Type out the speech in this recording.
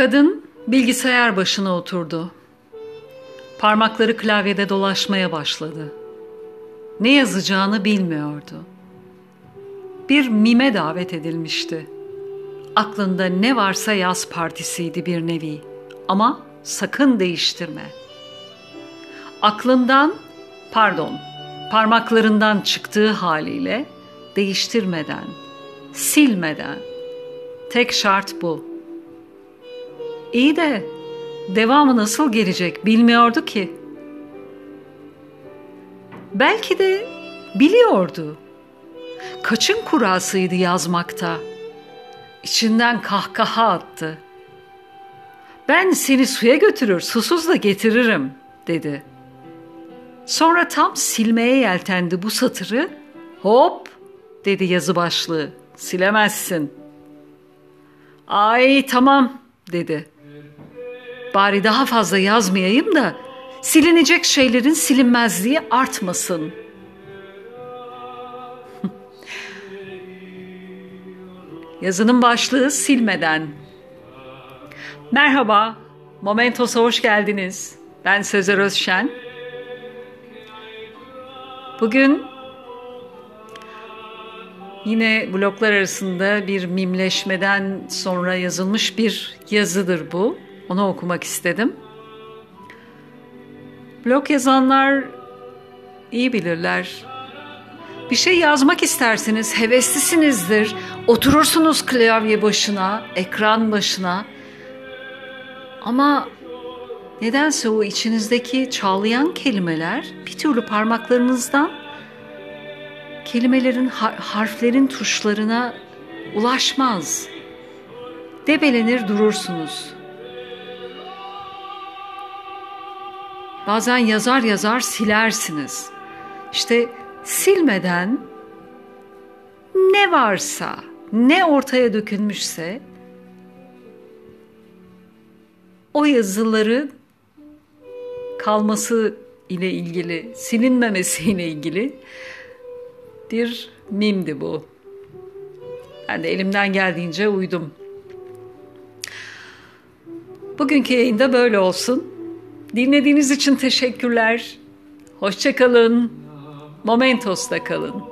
Kadın bilgisayar başına oturdu. Parmakları klavyede dolaşmaya başladı. Ne yazacağını bilmiyordu. Bir mime davet edilmişti. Aklında ne varsa yaz partisiydi bir nevi. Ama sakın değiştirme. Aklından, pardon, parmaklarından çıktığı haliyle değiştirmeden, silmeden. Tek şart bu. İyi de devamı nasıl gelecek bilmiyordu ki. Belki de biliyordu. Kaçın kurasıydı yazmakta. İçinden kahkaha attı. Ben seni suya götürür, susuz da getiririm, dedi. Sonra tam silmeye yeltendi bu satırı. Hop, dedi yazı başlığı. Silemezsin. Ay tamam, dedi. Bari daha fazla yazmayayım da silinecek şeylerin silinmezliği artmasın. Yazının başlığı silmeden. Merhaba, Momentos'a hoş geldiniz. Ben Sezer Özşen. Bugün yine bloklar arasında bir mimleşmeden sonra yazılmış bir yazıdır bu. Onu okumak istedim. Blog yazanlar iyi bilirler. Bir şey yazmak istersiniz, heveslisinizdir. Oturursunuz klavye başına, ekran başına. Ama nedense o içinizdeki çağlayan kelimeler bir türlü parmaklarınızdan kelimelerin, harflerin tuşlarına ulaşmaz. Debelenir durursunuz. Bazen yazar yazar silersiniz. İşte silmeden ne varsa, ne ortaya dökülmüşse o yazıları kalması ile ilgili, silinmemesi ile ilgili bir mimdi bu. Ben de elimden geldiğince uydum. Bugünkü yayında böyle olsun. Dinlediğiniz için teşekkürler. Hoşçakalın. Momentos'ta kalın.